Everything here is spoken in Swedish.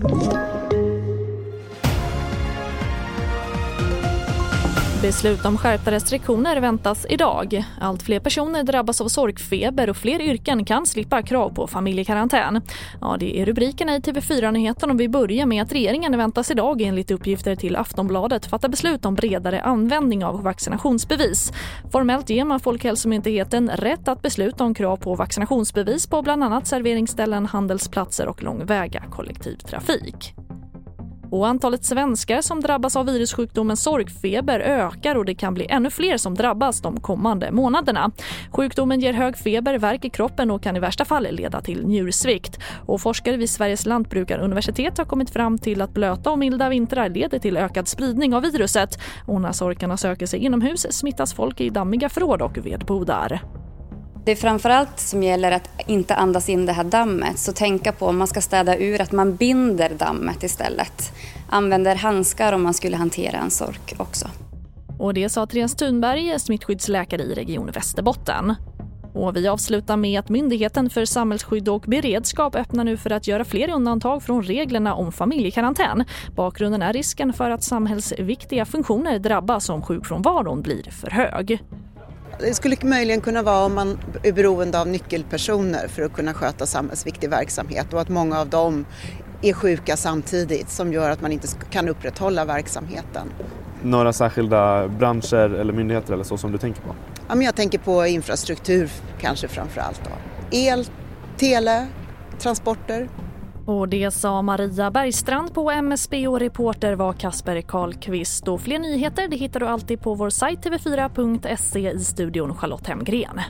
Thank you. Beslut om skärpta restriktioner väntas idag. Allt fler personer drabbas av sorkfeber och fler yrken kan slippa krav på familjekarantän. Ja, det är rubrikerna i TV4-nyheten och vi börjar med att regeringen väntas idag enligt uppgifter till Aftonbladet fatta beslut om bredare användning av vaccinationsbevis. Formellt ger man Folkhälsomyndigheten rätt att besluta om krav på vaccinationsbevis på bland annat serveringsställen, handelsplatser och långväga kollektivtrafik. Och antalet svenskar som drabbas av virussjukdomen sorkfeber ökar och det kan bli ännu fler som drabbas de kommande månaderna. Sjukdomen ger hög feber, värk i kroppen och kan i värsta fall leda till njursvikt. Och forskare vid Sveriges lantbrukaruniversitet har kommit fram till att blöta och milda vintrar leder till ökad spridning av viruset. Och när sorkarna söker sig inomhus smittas folk i dammiga förråd och vedbodar. Det är framförallt som gäller att inte andas in det här dammet. Så tänka på om man ska städa ur att man binder dammet istället. Använder handskar om man skulle hantera en sork också. Och det sa Therese Thunberg, smittskyddsläkare i Region Västerbotten. Och vi avslutar med att Myndigheten för samhällsskydd och beredskap öppnar nu för att göra fler undantag från reglerna om familjekarantän. Bakgrunden är risken för att samhällsviktiga funktioner drabbas om sjukfrånvaron blir för hög. Det skulle möjligen kunna vara om man är beroende av nyckelpersoner för att kunna sköta samhällsviktig verksamhet och att många av dem är sjuka samtidigt som gör att man inte kan upprätthålla verksamheten. Några särskilda branscher eller myndigheter eller så som du tänker på? Ja, men jag tänker på infrastruktur kanske framför allt. Då. El, tele, transporter. Och det sa Maria Bergstrand på MSB och reporter var Kasper Karlqvist. Och fler nyheter det hittar du alltid på vår sajt tv4.se i studion Charlotte Hemgren.